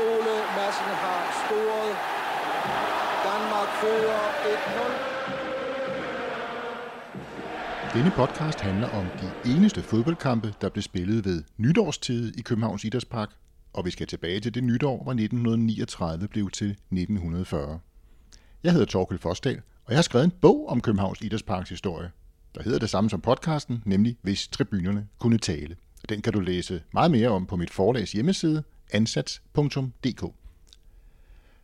Ole Madsen har scoret. Danmark fører 1-0. Denne podcast handler om de eneste fodboldkampe, der blev spillet ved nytårstid i Københavns Idrætspark, og vi skal tilbage til det nytår, hvor 1939 blev til 1940. Jeg hedder Torkel Forsdal, og jeg har skrevet en bog om Københavns Idrætsparks historie, der hedder det samme som podcasten, nemlig Hvis tribunerne kunne tale. Den kan du læse meget mere om på mit forlags hjemmeside, ansats.dk.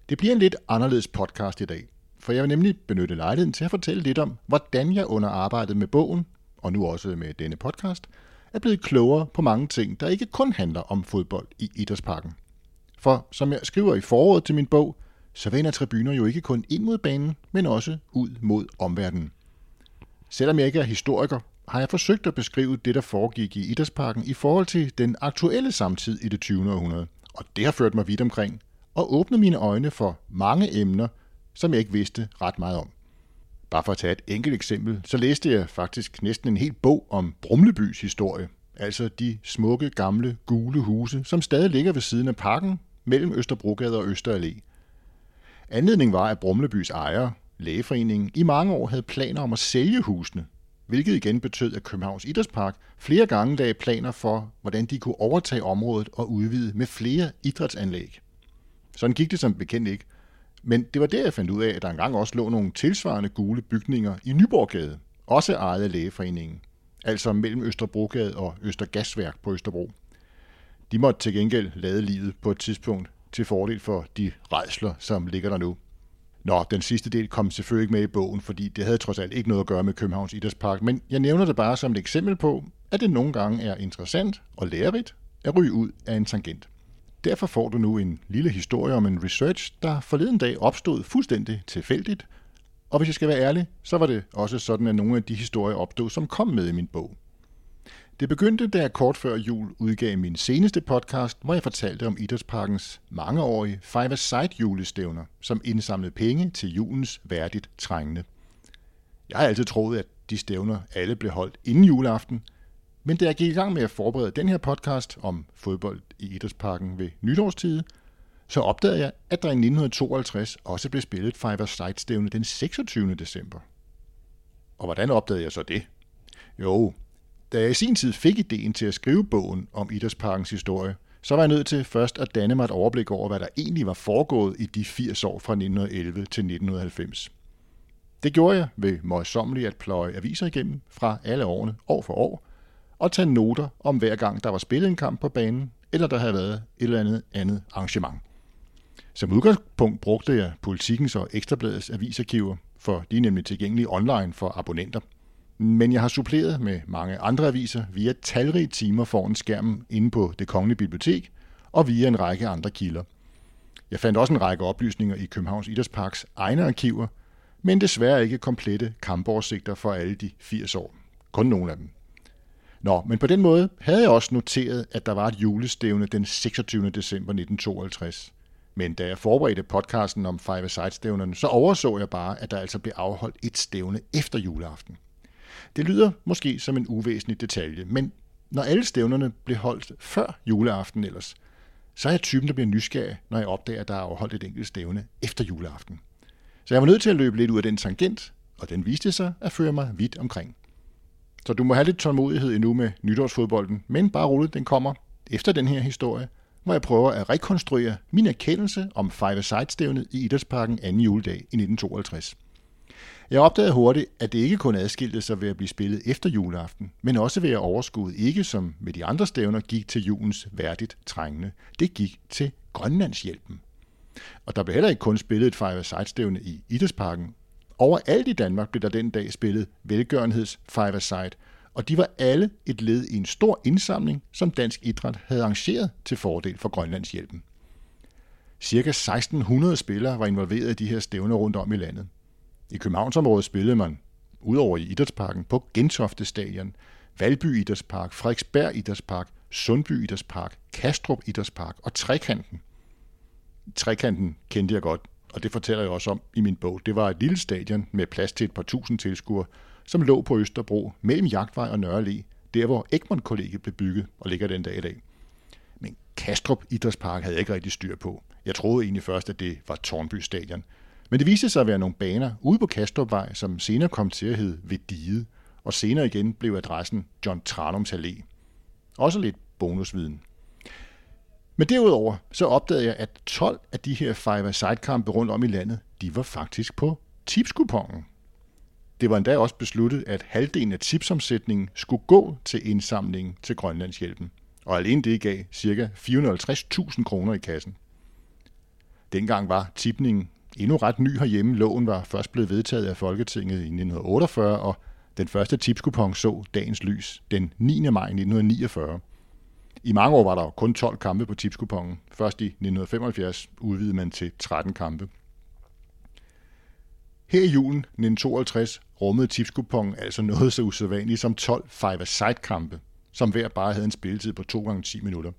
Det bliver en lidt anderledes podcast i dag, for jeg vil nemlig benytte lejligheden til at fortælle lidt om, hvordan jeg under arbejdet med bogen, og nu også med denne podcast, er blevet klogere på mange ting, der ikke kun handler om fodbold i idrætsparken. For som jeg skriver i foråret til min bog, så vender tribuner jo ikke kun ind mod banen, men også ud mod omverdenen. Selvom jeg ikke er historiker, har jeg forsøgt at beskrive det, der foregik i idrætsparken i forhold til den aktuelle samtid i det 20. århundrede. Og det har ført mig vidt omkring og åbnet mine øjne for mange emner, som jeg ikke vidste ret meget om. Bare for at tage et enkelt eksempel, så læste jeg faktisk næsten en hel bog om Brumlebys historie. Altså de smukke, gamle, gule huse, som stadig ligger ved siden af parken mellem Østerbrogade og Østerallé. Anledningen var, at Brumlebys ejer, Lægeforeningen, i mange år havde planer om at sælge husene, hvilket igen betød, at Københavns Idrætspark flere gange lagde planer for, hvordan de kunne overtage området og udvide med flere idrætsanlæg. Sådan gik det som bekendt ikke. Men det var der, jeg fandt ud af, at der engang også lå nogle tilsvarende gule bygninger i Nyborggade, også ejet af Lægeforeningen, altså mellem Østerbrogade og Østergasværk på Østerbro. De måtte til gengæld lade livet på et tidspunkt til fordel for de redsler, som ligger der nu. Nå, den sidste del kom selvfølgelig ikke med i bogen, fordi det havde trods alt ikke noget at gøre med Københavns Idrætspark, men jeg nævner det bare som et eksempel på, at det nogle gange er interessant og lærerigt at ryge ud af en tangent. Derfor får du nu en lille historie om en research, der forleden dag opstod fuldstændig tilfældigt, og hvis jeg skal være ærlig, så var det også sådan, at nogle af de historier opstod, som kom med i min bog. Det begyndte, da jeg kort før jul udgav min seneste podcast, hvor jeg fortalte om Idrætsparkens mangeårige Five-A-Side julestævner, som indsamlede penge til julens værdigt trængende. Jeg har altid troet, at de stævner alle blev holdt inden juleaften, men da jeg gik i gang med at forberede den her podcast om fodbold i Idrætsparken ved nytårstid, så opdagede jeg, at der i 1952 også blev spillet Five-A-Side-stævne den 26. december. Og hvordan opdagede jeg så det? Jo, da jeg i sin tid fik ideen til at skrive bogen om Idrætsparkens historie, så var jeg nødt til først at danne mig et overblik over, hvad der egentlig var foregået i de 80 år fra 1911 til 1990. Det gjorde jeg ved møjsommeligt at pløje aviser igennem fra alle årene, år for år, og tage noter om hver gang, der var spillet en kamp på banen, eller der havde været et eller andet andet arrangement. Som udgangspunkt brugte jeg politikens og Ekstrabladets avisarkiver, for de er nemlig tilgængelige online for abonnenter – men jeg har suppleret med mange andre aviser via talrige timer foran skærmen inde på det kongelige bibliotek og via en række andre kilder. Jeg fandt også en række oplysninger i Københavns Idrætsparks egne arkiver, men desværre ikke komplette kampoversigter for alle de 80 år. Kun nogle af dem. Nå, men på den måde havde jeg også noteret, at der var et julestævne den 26. december 1952. Men da jeg forberedte podcasten om Five Side-stævnerne, så overså jeg bare, at der altså blev afholdt et stævne efter juleaften. Det lyder måske som en uvæsentlig detalje, men når alle stævnerne blev holdt før juleaften ellers, så er jeg typen, der bliver nysgerrig, når jeg opdager, at der er afholdt et enkelt stævne efter juleaften. Så jeg var nødt til at løbe lidt ud af den tangent, og den viste sig at føre mig vidt omkring. Så du må have lidt tålmodighed endnu med nytårsfodbolden, men bare roligt, den kommer efter den her historie, hvor jeg prøver at rekonstruere min erkendelse om Five Side-stævnet i Idrætsparken 2. juledag i 1952. Jeg opdagede hurtigt, at det ikke kun adskilte sig ved at blive spillet efter juleaften, men også ved at overskuddet ikke som med de andre stævner gik til julens værdigt trængende. Det gik til Grønlandshjælpen. Og der blev heller ikke kun spillet et Five Side stævne i Idrætsparken. Overalt i Danmark blev der den dag spillet velgørenheds Five Side, og de var alle et led i en stor indsamling, som Dansk Idræt havde arrangeret til fordel for Grønlandshjælpen. Cirka 1600 spillere var involveret i de her stævner rundt om i landet. I Københavnsområdet spillede man, udover i Idrætsparken, på Gentofte Stadion, Valby Idrætspark, Frederiksberg Idrætspark, Sundby Idrætspark, Kastrup Idrætspark og Trekanten. Trekanten kendte jeg godt, og det fortæller jeg også om i min bog. Det var et lille stadion med plads til et par tusind tilskuere, som lå på Østerbro mellem Jagtvej og Nørre der hvor Egmont kollegiet blev bygget og ligger den dag i dag. Men Kastrup Idrætspark havde jeg ikke rigtig styr på. Jeg troede egentlig først, at det var Tornby Stadion. Men det viste sig at være nogle baner ude på Kastrupvej, som senere kom til at hedde Veddige, og senere igen blev adressen John Tranums Allé. Også lidt bonusviden. Men derudover så opdagede jeg, at 12 af de her five side kampe rundt om i landet, de var faktisk på tipskupongen. Det var endda også besluttet, at halvdelen af tipsomsætningen skulle gå til indsamlingen til Grønlandshjælpen. Og alene det gav ca. 450.000 kroner i kassen. Dengang var tipningen endnu ret ny herhjemme. Loven var først blevet vedtaget af Folketinget i 1948, og den første tipskupon så dagens lys den 9. maj 1949. I mange år var der kun 12 kampe på tipskupongen. Først i 1975 udvidede man til 13 kampe. Her i julen 1952 rummede tipskupongen altså noget så usædvanligt som 12 five-a-side kampe, som hver bare havde en spilletid på 2 gange 10 minutter.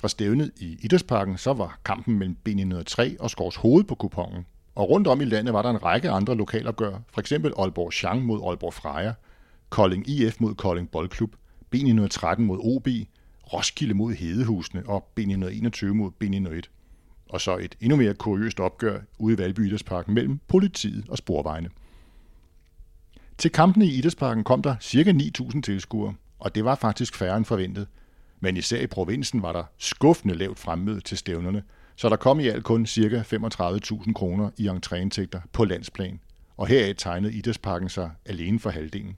Fra stævnet i Idrætsparken så var kampen mellem B903 og Skors Hoved på kupongen, og rundt om i landet var der en række andre lokalopgør, for eksempel Aalborg Chang mod Aalborg Freja, Kolding IF mod Kolding Boldklub, B913 mod OB, Roskilde mod Hedehusene og B921 mod B901. Og så et endnu mere kuriøst opgør ude i Valby Idrætsparken mellem politiet og sporvejene. Til kampene i Idrætsparken kom der ca. 9.000 tilskuere, og det var faktisk færre end forventet. Men især i provinsen var der skuffende lavt fremmøde til stævnerne, så der kom i alt kun ca. 35.000 kroner i entréindtægter på landsplan, og heraf tegnede Idrætsparken sig alene for halvdelen.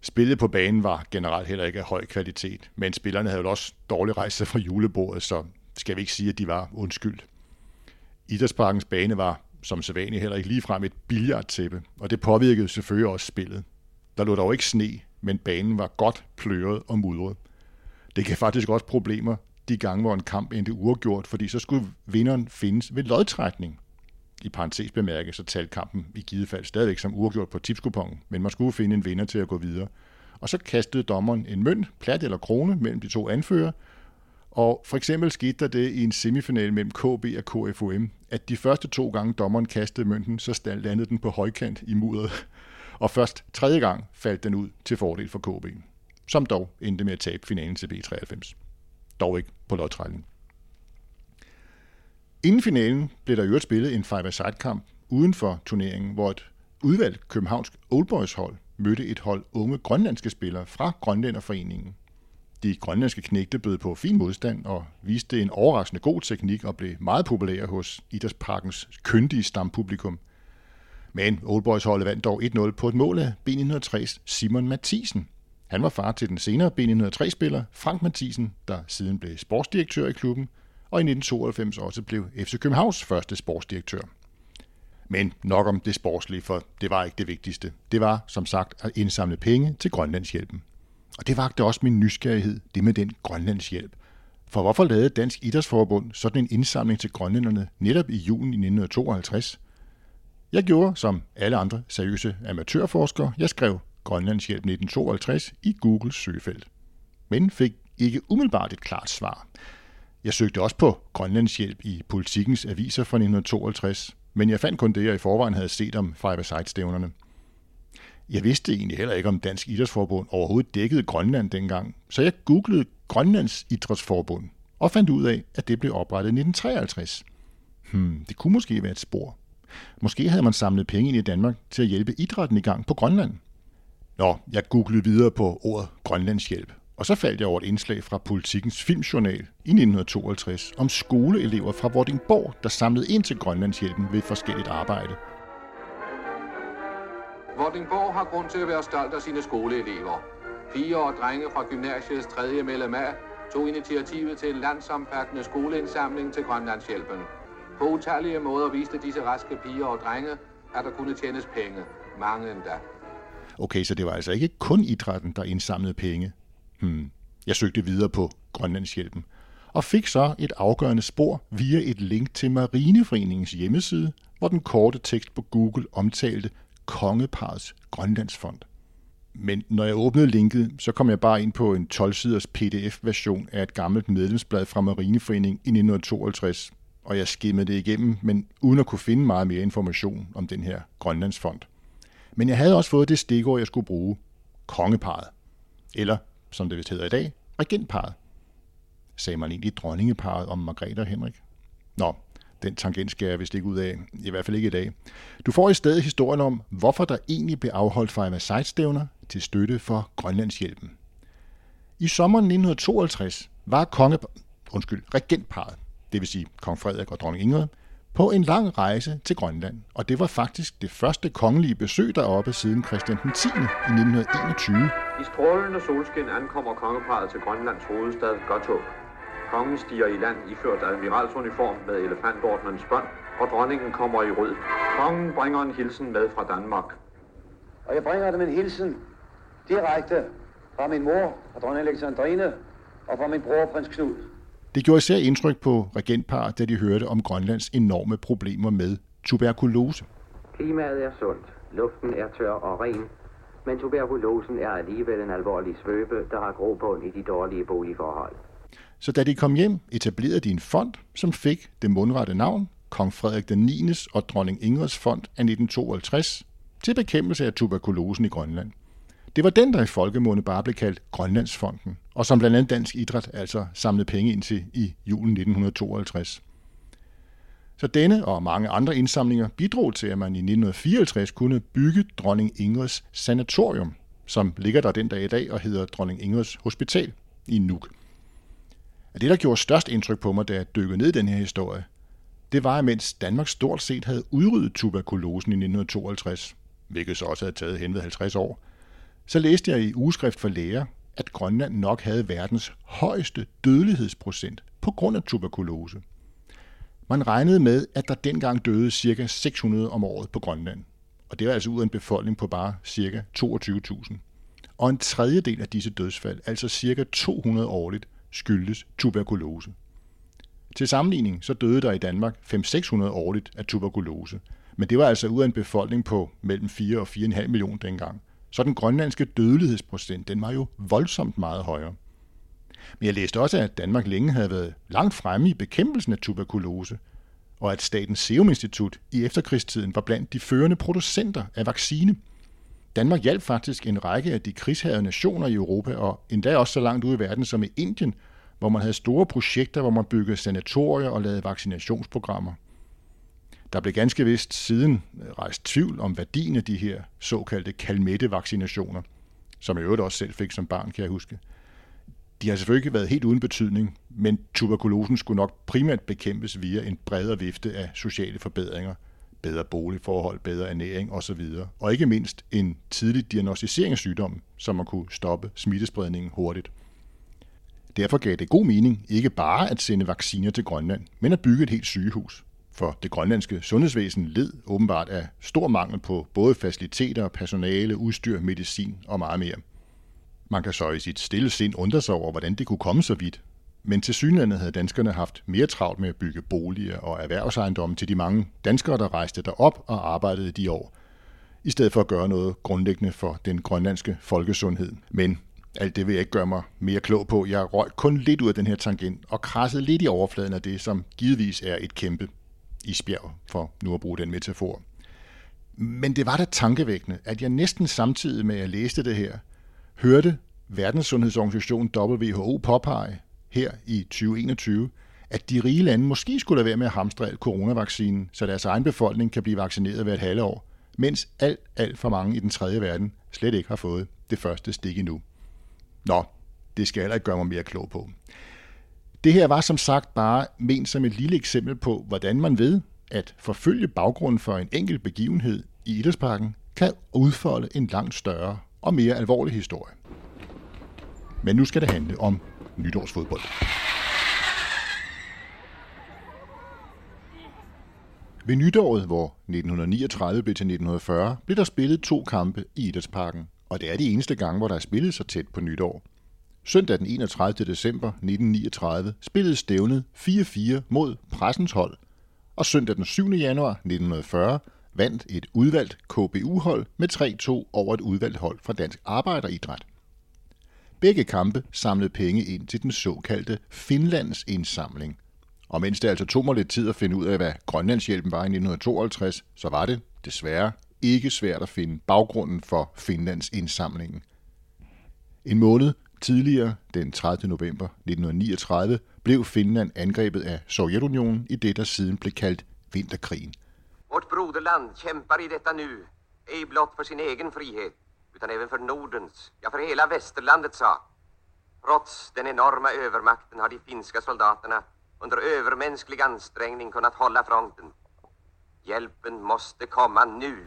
Spillet på banen var generelt heller ikke af høj kvalitet, men spillerne havde jo også dårligt rejst sig fra julebordet, så skal vi ikke sige, at de var undskyldt. Idrætsparkens bane var som sædvanligt heller ikke ligefrem et billardtæppe, og det påvirkede selvfølgelig også spillet. Der lå dog ikke sne, men banen var godt pløret og mudret. Det gav faktisk også problemer de gange, hvor en kamp endte uafgjort, fordi så skulle vinderen findes ved lodtrækning. I parentes bemærket, så talte kampen i givet fald stadigvæk som uafgjort på tipskupongen, men man skulle finde en vinder til at gå videre. Og så kastede dommeren en mønt, plat eller krone, mellem de to anfører, og for eksempel skete der det i en semifinal mellem KB og KFUM, at de første to gange dommeren kastede mønten, så landede den på højkant i mudderet. Og først tredje gang faldt den ud til fordel for KB, som dog endte med at tabe finalen til B93. Dog ikke på lodtrækning. Inden finalen blev der øvrigt spillet en 5 side kamp uden for turneringen, hvor et udvalgt københavnsk oldboys-hold mødte et hold unge grønlandske spillere fra Grønlænderforeningen. De grønlandske knægte bød på fin modstand og viste en overraskende god teknik og blev meget populære hos Idrætsparkens kyndige stampublikum. Men Oldboys-holdet vandt dog 1-0 på et mål af B903's Simon Mathisen. Han var far til den senere B903-spiller Frank Mathisen, der siden blev sportsdirektør i klubben, og i 1992 også blev FC Københavns første sportsdirektør. Men nok om det sportslige, for det var ikke det vigtigste. Det var, som sagt, at indsamle penge til Grønlandshjælpen. Og det vagte også min nysgerrighed, det med den Grønlandshjælp. For hvorfor lavede Dansk Idrætsforbund sådan en indsamling til grønlænderne netop i juni 1952? Jeg gjorde, som alle andre seriøse amatørforskere, jeg skrev Grønlandshjælp 1952 i Googles søgefelt. Men fik ikke umiddelbart et klart svar. Jeg søgte også på Grønlandshjælp i politikens aviser fra 1952, men jeg fandt kun det, jeg i forvejen havde set om Five Side-stævnerne. Jeg vidste egentlig heller ikke, om Dansk Idrætsforbund overhovedet dækkede Grønland dengang, så jeg googlede Grønlands Idrætsforbund og fandt ud af, at det blev oprettet i 1953. Hmm, det kunne måske være et spor. Måske havde man samlet penge ind i Danmark til at hjælpe idrætten i gang på Grønland. Nå, jeg googlede videre på ordet Grønlandshjælp, og så faldt jeg over et indslag fra Politikens Filmjournal i 1952 om skoleelever fra Vordingborg, der samlede ind til Grønlandshjælpen ved forskelligt arbejde. Vordingborg har grund til at være stolt af sine skoleelever. Piger og drenge fra gymnasiets 3. medlem af tog initiativet til en landsomfattende skoleindsamling til Grønlandshjælpen. På utallige måder viste disse raske piger og drenge, at der kunne tjenes penge. Mange endda. Okay, så det var altså ikke kun idrætten, der indsamlede penge. Hmm. Jeg søgte videre på Grønlandshjælpen og fik så et afgørende spor via et link til Marineforeningens hjemmeside, hvor den korte tekst på Google omtalte Kongeparets Grønlandsfond. Men når jeg åbnede linket, så kom jeg bare ind på en 12-siders pdf-version af et gammelt medlemsblad fra Marineforeningen i 1952, og jeg skimmede det igennem, men uden at kunne finde meget mere information om den her Grønlandsfond. Men jeg havde også fået det stikord, jeg skulle bruge. Kongeparet. Eller, som det vist hedder i dag, regentparet. sagde man egentlig dronningeparet om Margrethe og Henrik? Nå, den tangent skal jeg vist ikke ud af, i hvert fald ikke i dag. Du får i stedet historien om, hvorfor der egentlig blev afholdt Versailles-stævner til støtte for Grønlandshjælpen. I sommeren 1952 var konge, undskyld, regentparet, det vil sige kong Frederik og dronning Ingrid, på en lang rejse til Grønland, og det var faktisk det første kongelige besøg deroppe siden Christian 10. i 1921. I strålende solskin ankommer kongeparet til Grønlands hovedstad Godthåb. Kongen stiger i land iført admiralsuniform med elefantordnens bånd, og dronningen kommer i rød. Kongen bringer en hilsen med fra Danmark. Og jeg bringer dem en hilsen direkte fra min mor, fra dronning Alexandrine, og fra min bror, prins Knud. Det gjorde især indtryk på regentparet, da de hørte om Grønlands enorme problemer med tuberkulose. Klimaet er sundt, luften er tør og ren, men tuberkulosen er alligevel en alvorlig svøbe, der har grobund i de dårlige boligforhold. Så da de kom hjem, etablerede de en fond, som fik det mundrette navn, Kong Frederik den 9. og dronning Ingrids fond af 1952, til bekæmpelse af tuberkulosen i Grønland. Det var den, der i folkemunde bare blev kaldt Grønlandsfonden, og som blandt andet Dansk Idræt altså samlede penge ind til i julen 1952. Så denne og mange andre indsamlinger bidrog til, at man i 1954 kunne bygge Dronning Ingrids Sanatorium, som ligger der den dag i dag og hedder Dronning Ingrids Hospital i Nuuk. Og det, der gjorde størst indtryk på mig, da jeg dykkede ned i den her historie, det var, at mens Danmark stort set havde udryddet tuberkulosen i 1952, hvilket så også havde taget hen ved 50 år, så læste jeg i ugeskrift for læger, at Grønland nok havde verdens højeste dødelighedsprocent på grund af tuberkulose. Man regnede med, at der dengang døde ca. 600 om året på Grønland, og det var altså ud af en befolkning på bare ca. 22.000. Og en tredjedel af disse dødsfald, altså ca. 200 årligt, skyldtes tuberkulose. Til sammenligning så døde der i Danmark 5-600 årligt af tuberkulose, men det var altså ud af en befolkning på mellem 4 og 4,5 millioner dengang. Så den grønlandske dødelighedsprocent, den var jo voldsomt meget højere. Men jeg læste også, at Danmark længe havde været langt fremme i bekæmpelsen af tuberkulose, og at Statens Serum Institut i efterkrigstiden var blandt de førende producenter af vaccine. Danmark hjalp faktisk en række af de krigshavede nationer i Europa, og endda også så langt ude i verden som i Indien, hvor man havde store projekter, hvor man byggede sanatorier og lavede vaccinationsprogrammer. Der blev ganske vist siden øh, rejst tvivl om værdien af de her såkaldte kalmette-vaccinationer, som jeg øvrigt også selv fik som barn, kan jeg huske. De har selvfølgelig ikke været helt uden betydning, men tuberkulosen skulle nok primært bekæmpes via en bredere vifte af sociale forbedringer, bedre boligforhold, bedre ernæring osv. Og ikke mindst en tidlig diagnostisering af sygdommen, så man kunne stoppe smittespredningen hurtigt. Derfor gav det god mening ikke bare at sende vacciner til Grønland, men at bygge et helt sygehus. For det grønlandske sundhedsvæsen led åbenbart af stor mangel på både faciliteter, personale, udstyr, medicin og meget mere. Man kan så i sit stille sind undre sig over, hvordan det kunne komme så vidt. Men til synlandet havde danskerne haft mere travlt med at bygge boliger og erhvervsejendomme til de mange danskere, der rejste derop og arbejdede de år, i stedet for at gøre noget grundlæggende for den grønlandske folkesundhed. Men alt det vil jeg ikke gøre mig mere klog på. Jeg røg kun lidt ud af den her tangent og krassede lidt i overfladen af det, som givetvis er et kæmpe isbjerg, for nu at bruge den metafor. Men det var da tankevækkende, at jeg næsten samtidig med at jeg læste det her, hørte Verdenssundhedsorganisationen WHO påpege her i 2021, at de rige lande måske skulle lade være med at hamstre coronavaccinen, så deres egen befolkning kan blive vaccineret hvert et halvt år, mens alt, alt for mange i den tredje verden slet ikke har fået det første stik endnu. Nå, det skal jeg heller ikke gøre mig mere klog på. Det her var som sagt bare ment som et lille eksempel på, hvordan man ved at forfølge baggrunden for en enkelt begivenhed i idrætsparken kan udfolde en langt større og mere alvorlig historie. Men nu skal det handle om nytårsfodbold. Ved nytåret, hvor 1939 blev til 1940, blev der spillet to kampe i Idrætsparken, og det er de eneste gange, hvor der er spillet så tæt på nytår. Søndag den 31. december 1939 spillede stævnet 4-4 mod pressens hold, og søndag den 7. januar 1940 vandt et udvalgt KBU-hold med 3-2 over et udvalgt hold fra Dansk Arbejderidræt. Begge kampe samlede penge ind til den såkaldte Finlands indsamling. Og mens det altså tog mig lidt tid at finde ud af, hvad Grønlandshjælpen var i 1952, så var det desværre ikke svært at finde baggrunden for Finlands indsamlingen. En måned Tidligere, den 30. november 1939, blev Finland angrebet af Sovjetunionen i det, der siden blev kaldt Vinterkrigen. Vårt broderland kæmper i detta nu, ej blot for sin egen frihed, utan även för Nordens, ja för hela västerlandets sak. Trots den enorma övermakten har de finska soldaterna under övermänsklig ansträngning kunnat hålla fronten. Hjälpen måste komma nu.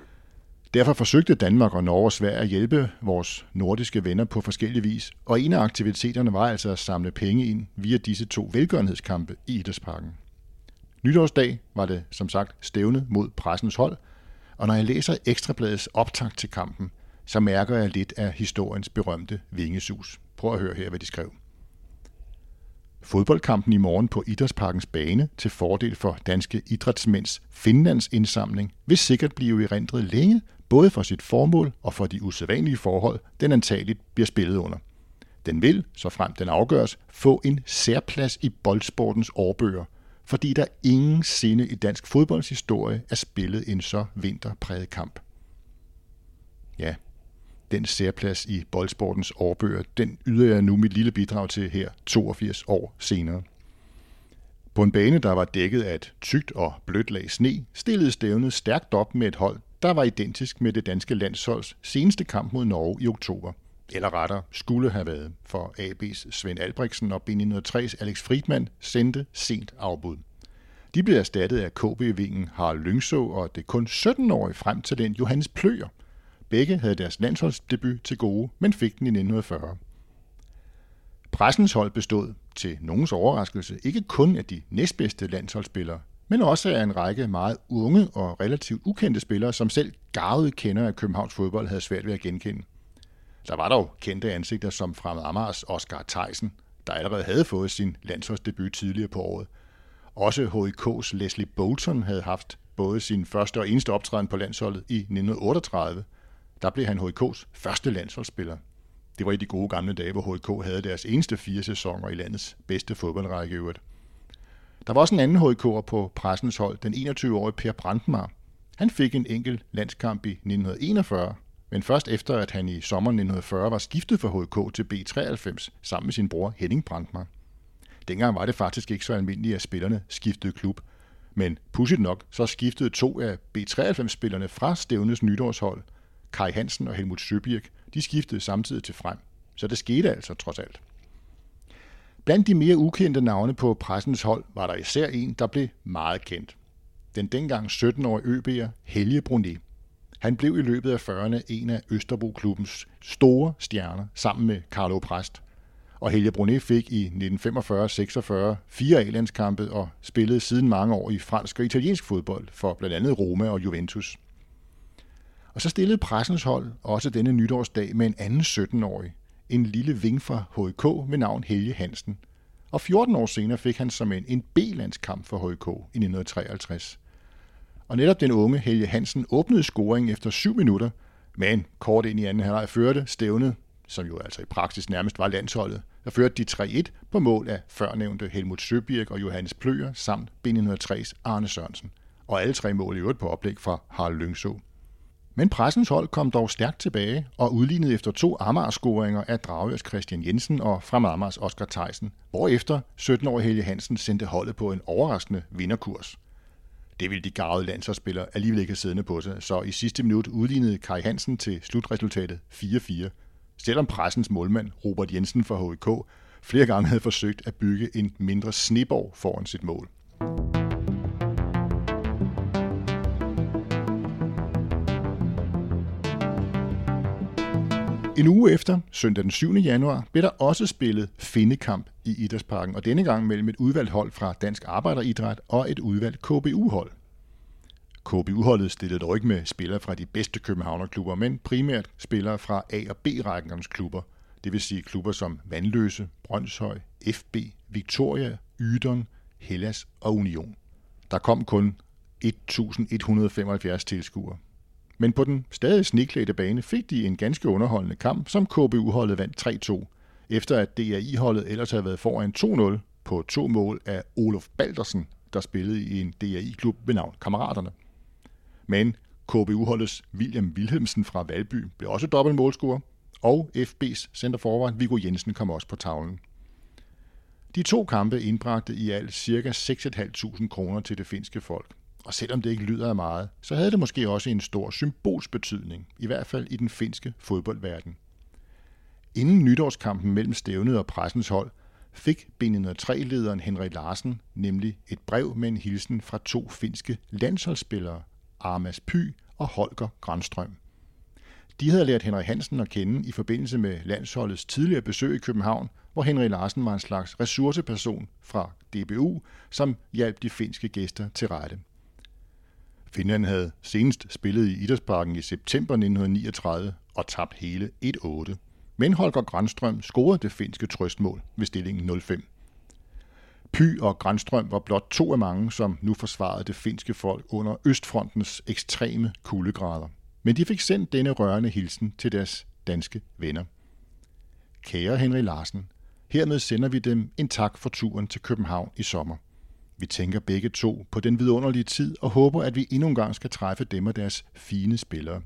Derfor forsøgte Danmark og Norge og Sverige at hjælpe vores nordiske venner på forskellige vis, og en af aktiviteterne var altså at samle penge ind via disse to velgørenhedskampe i Idrætsparken. Nytårsdag var det som sagt stævne mod pressens hold, og når jeg læser Ekstrabladets optakt til kampen, så mærker jeg lidt af historiens berømte vingesus. Prøv at høre her, hvad de skrev. Fodboldkampen i morgen på Idrætsparkens bane til fordel for danske idrætsmænds Finlands indsamling vil sikkert blive erindret længe, både for sit formål og for de usædvanlige forhold, den antageligt bliver spillet under. Den vil, så frem den afgøres, få en særplads i boldsportens årbøger, fordi der ingen sinde i dansk fodboldshistorie er spillet en så vinterpræget kamp. Ja, den særplads i boldsportens årbøger, den yder jeg nu mit lille bidrag til her 82 år senere. På en bane, der var dækket af et tykt og blødt lag sne, stillede stævnet stærkt op med et hold, der var identisk med det danske landsholds seneste kamp mod Norge i oktober. Eller rettere skulle have været, for AB's Svend Albrechtsen og B903's Alex Friedmann sendte sent afbud. De blev erstattet af KB-vingen Harald Lyngså og det kun 17-årige fremtalent Johannes Pløger. Begge havde deres landsholdsdebut til gode, men fik den i 1940. Pressens hold bestod, til nogens overraskelse, ikke kun af de næstbedste landsholdsspillere, men også af en række meget unge og relativt ukendte spillere, som selv garvede kender af Københavns fodbold havde svært ved at genkende. Der var dog kendte ansigter som Fremad Amars Oscar Theisen, der allerede havde fået sin landsholdsdebut tidligere på året. Også HIK's Leslie Bolton havde haft både sin første og eneste optræden på landsholdet i 1938. Der blev han HIK's første landsholdsspiller. Det var i de gode gamle dage, hvor HIK havde deres eneste fire sæsoner i landets bedste fodboldrække øvrigt. Der var også en anden HK'er på pressens hold, den 21-årige Per Brandmar. Han fik en enkelt landskamp i 1941, men først efter, at han i sommeren 1940 var skiftet fra HK til B93 sammen med sin bror Henning Brandmar. Dengang var det faktisk ikke så almindeligt, at spillerne skiftede klub, men pudsigt nok, så skiftede to af B93-spillerne fra Stævnes nytårshold, Kai Hansen og Helmut Søbirk, de skiftede samtidig til frem. Så det skete altså trods alt. Blandt de mere ukendte navne på pressens hold var der især en, der blev meget kendt. Den dengang 17-årige øB'er Helge Brunet. Han blev i løbet af 40'erne en af Østerbro-klubbens store stjerner sammen med Carlo Præst. Og Helge Brunet fik i 1945-46 fire A-landskampe og spillede siden mange år i fransk og italiensk fodbold for blandt andet Roma og Juventus. Og så stillede pressens hold også denne nytårsdag med en anden 17-årig, en lille ving fra HK med navn Helge Hansen. Og 14 år senere fik han som en, en B-landskamp for HK i 1953. Og netop den unge Helge Hansen åbnede scoringen efter 7 minutter, men kort ind i anden halvleg førte stævnet, som jo altså i praksis nærmest var landsholdet, der førte de 3-1 på mål af førnævnte Helmut Søbirk og Johannes Pløger samt B903's Arne Sørensen. Og alle tre mål i øvrigt på oplæg fra Harald Lyngså. Men pressens hold kom dog stærkt tilbage og udlignede efter to Amager-scoringer af Dragørs Christian Jensen og fremad Amagers Oscar Theisen, hvorefter 17-årige Helge Hansen sendte holdet på en overraskende vinderkurs. Det ville de gavede landsholdsspillere alligevel ikke have siddende på sig, så i sidste minut udlignede Kai Hansen til slutresultatet 4-4, selvom pressens målmand Robert Jensen fra HK flere gange havde forsøgt at bygge en mindre sneborg foran sit mål. En uge efter, søndag den 7. januar, blev der også spillet findekamp i Idrætsparken, og denne gang mellem et udvalgt hold fra Dansk Arbejderidræt og et udvalgt KBU-hold. KBU-holdet stillede dog ikke med spillere fra de bedste københavnerklubber, men primært spillere fra A- og B-rækkens klubber, det vil sige klubber som Vandløse, Brøndshøj, FB, Victoria, Ydon, Hellas og Union. Der kom kun 1.175 tilskuere. Men på den stadig sniklædte bane fik de en ganske underholdende kamp, som KBU-holdet vandt 3-2, efter at DRI-holdet ellers havde været foran 2-0 på to mål af Olof Baldersen, der spillede i en DRI-klub ved navn Kammeraterne. Men KBU-holdets William Wilhelmsen fra Valby blev også dobbelt målscorer, og FB's centerforward Viggo Jensen kom også på tavlen. De to kampe indbragte i alt ca. 6.500 kroner til det finske folk. Og selvom det ikke lyder af meget, så havde det måske også en stor symbolsbetydning, i hvert fald i den finske fodboldverden. Inden nytårskampen mellem stævnet og pressens hold, fik B3-lederen Henrik Larsen nemlig et brev med en hilsen fra to finske landsholdsspillere, Armas Py og Holger Grandstrøm. De havde lært Henrik Hansen at kende i forbindelse med landsholdets tidligere besøg i København, hvor Henrik Larsen var en slags ressourceperson fra DBU, som hjalp de finske gæster til rette. Finland havde senest spillet i Idrætsparken i september 1939 og tabt hele 1-8. Men Holger Grandstrøm scorede det finske trøstmål ved stillingen 0-5. Py og Grandstrøm var blot to af mange, som nu forsvarede det finske folk under Østfrontens ekstreme kuldegrader. Men de fik sendt denne rørende hilsen til deres danske venner. Kære Henry Larsen, hermed sender vi dem en tak for turen til København i sommer. Vi tænker begge to på den vidunderlige tid og håber, at vi endnu en gang skal træffe dem og deres fine spillere.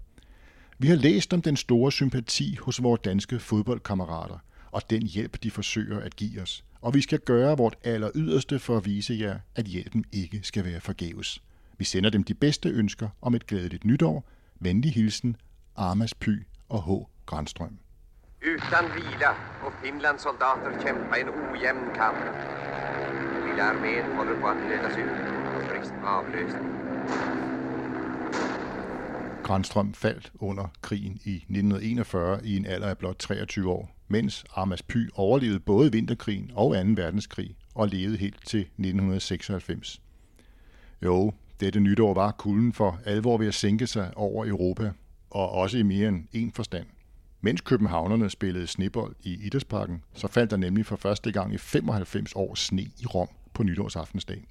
Vi har læst om den store sympati hos vores danske fodboldkammerater og den hjælp, de forsøger at give os. Og vi skal gøre vort aller yderste for at vise jer, at hjælpen ikke skal være forgæves. Vi sender dem de bedste ønsker om et glædeligt nytår. Venlig hilsen, Armas Py og H. Grandstrøm. Utan vila och Finlands soldater kämpa en ojämn kamp. Lilla armén håller på att ledas ut och frisk avlösning. Grandstrøm faldt under krigen i 1941 i en alder af blot 23 år, mens Armas Py overlevede både vinterkrigen og 2. verdenskrig og levede helt til 1996. Jo, dette nytår var kulden for alvor ved at sænke sig over Europa, og også i mere end en forstand. Mens københavnerne spillede snebold i Idrætsparken, så faldt der nemlig for første gang i 95 år sne i Rom på nytårsaftensdag.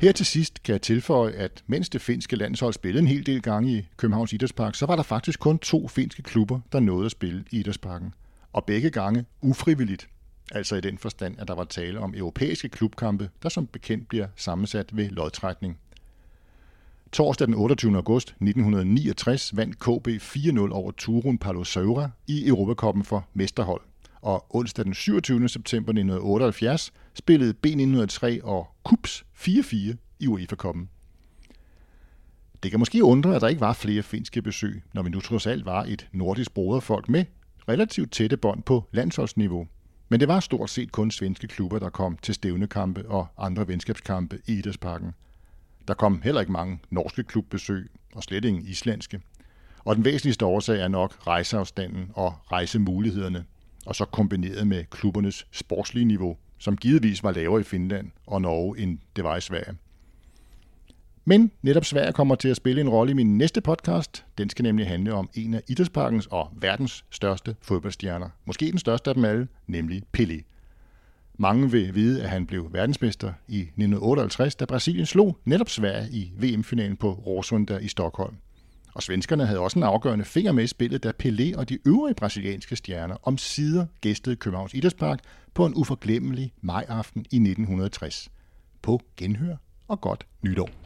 Her til sidst kan jeg tilføje, at mens det finske landshold spillede en hel del gange i Københavns Idrætspark, så var der faktisk kun to finske klubber, der nåede at spille i Idrætsparken. Og begge gange ufrivilligt. Altså i den forstand, at der var tale om europæiske klubkampe, der som bekendt bliver sammensat ved lodtrækning. Torsdag den 28. august 1969 vandt KB 4-0 over Turun Palosaura i Europakoppen for mesterhold. Og onsdag den 27. september 1978 spillede B903 og KUPS 4-4 i UEFA-koppen. Det kan måske undre, at der ikke var flere finske besøg, når vi nu trods alt var et nordisk broderfolk med relativt tætte bånd på landsholdsniveau. Men det var stort set kun svenske klubber, der kom til stævnekampe og andre venskabskampe i Idrætsparken. Der kom heller ikke mange norske klubbesøg, og slet ingen islandske. Og den væsentligste årsag er nok rejseafstanden og rejsemulighederne, og så kombineret med klubbernes sportslige niveau, som givetvis var lavere i Finland og Norge end det var i Sverige. Men netop Sverige kommer til at spille en rolle i min næste podcast. Den skal nemlig handle om en af idrætsparkens og verdens største fodboldstjerner. Måske den største af dem alle, nemlig Pelé. Mange vil vide, at han blev verdensmester i 1958, da Brasilien slog netop Sverige i VM-finalen på Råsunda i Stockholm. Og svenskerne havde også en afgørende finger med i spillet, da Pelé og de øvrige brasilianske stjerner om sider gæstede Københavns Idrætspark på en uforglemmelig majaften i 1960. På genhør og godt nytår.